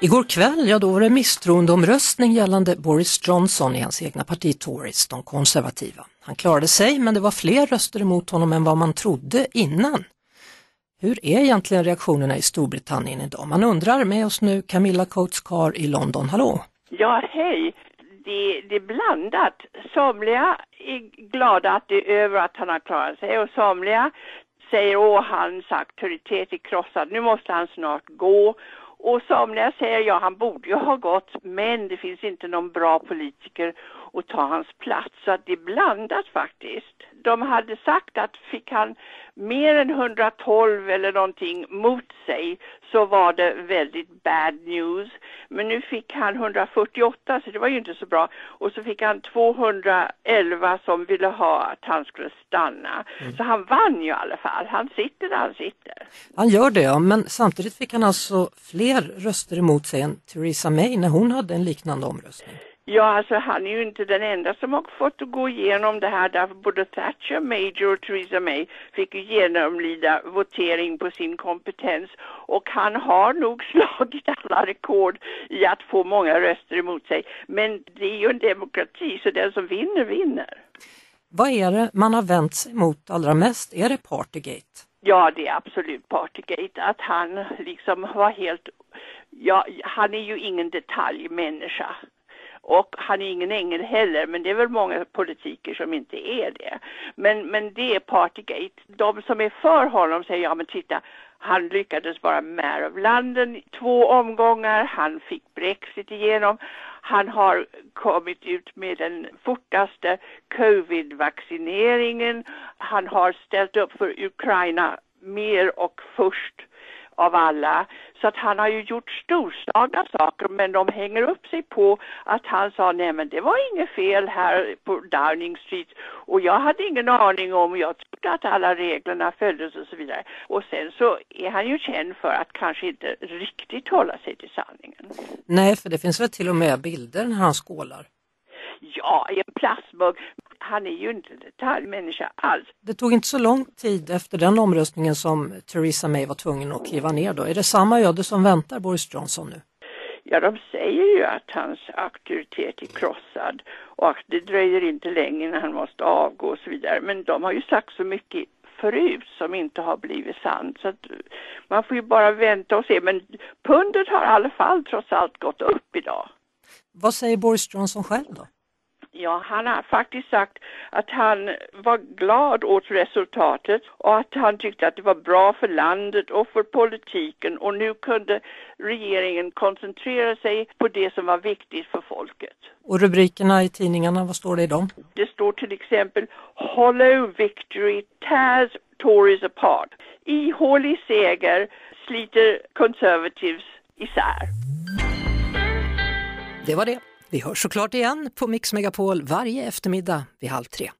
Igår kväll, ja då var det misstroendeomröstning gällande Boris Johnson i hans egna parti Tories, de konservativa. Han klarade sig men det var fler röster emot honom än vad man trodde innan. Hur är egentligen reaktionerna i Storbritannien idag? Man undrar med oss nu Camilla Coates Carr i London, hallå! Ja, hej. Det, det är blandat. Somliga är glada att det är över att han har klarat sig och somliga säger åh hans auktoritet är krossad, nu måste han snart gå. Och somliga säger ja han borde ju ha gått men det finns inte någon bra politiker att ta hans plats. Så att det är blandat faktiskt. De hade sagt att fick han mer än 112 eller någonting mot sig så var det väldigt bad news. Men nu fick han 148 så det var ju inte så bra. Och så fick han 211 som ville ha att han skulle stanna. Så han vann ju i alla fall. Han sitter där han sitter. Han gör det ja, men samtidigt fick han alltså fler röster emot sig än Theresa May när hon hade en liknande omröstning. Ja, alltså han är ju inte den enda som har fått gå igenom det här därför både Thatcher, Major och Theresa May fick ju genomlida votering på sin kompetens och han har nog slagit alla rekord i att få många röster emot sig. Men det är ju en demokrati så den som vinner vinner. Vad är det man har vänt sig mot allra mest? Är det Partygate? Ja, det är absolut Partygate. Att han liksom var helt... Ja, han är ju ingen detaljmänniska. Och han är ingen ängel heller, men det är väl många politiker som inte är det. Men, men det är Partygate. De som är för honom säger, ja men titta, han lyckades vara mayor of London i två omgångar, han fick Brexit igenom, han har kommit ut med den fortaste covid-vaccineringen, han har ställt upp för Ukraina mer och först av alla. Så att han har ju gjort storslagna saker men de hänger upp sig på att han sa nej men det var inget fel här på Downing Street och jag hade ingen aning om, jag trodde att alla reglerna följdes och så vidare. Och sen så är han ju känd för att kanske inte riktigt hålla sig till sanningen. Nej, för det finns väl till och med bilder när han skålar. Ja, i en plastmugg. Han är ju inte en detaljmänniska alls. Det tog inte så lång tid efter den omröstningen som Theresa May var tvungen att kliva ner då. Är det samma öde som väntar Boris Johnson nu? Ja, de säger ju att hans auktoritet är krossad och att det dröjer inte länge när han måste avgå och så vidare. Men de har ju sagt så mycket förut som inte har blivit sant. Så att man får ju bara vänta och se. Men pundet har i alla fall trots allt gått upp idag. Vad säger Boris Johnson själv då? Ja, han har faktiskt sagt att han var glad åt resultatet och att han tyckte att det var bra för landet och för politiken och nu kunde regeringen koncentrera sig på det som var viktigt för folket. Och rubrikerna i tidningarna, vad står det i dem? Det står till exempel Hollow Victory tears Tories apart. Ihålig seger sliter Conservatives isär. Det var det. Vi hörs såklart igen på Mix Megapol varje eftermiddag vid halv tre.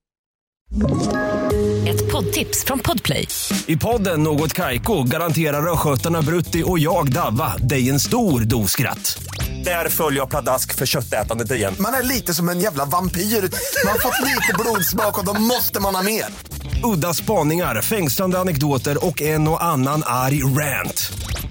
Ett poddtips från Podplay. I podden Något Kaiko garanterar östgötarna Brutti och jag, Davva, dig en stor dos skratt. Där följer jag pladask för köttätandet igen. Man är lite som en jävla vampyr. Man har fått lite blodsmak och då måste man ha mer. Udda spaningar, fängslande anekdoter och en och annan arg rant.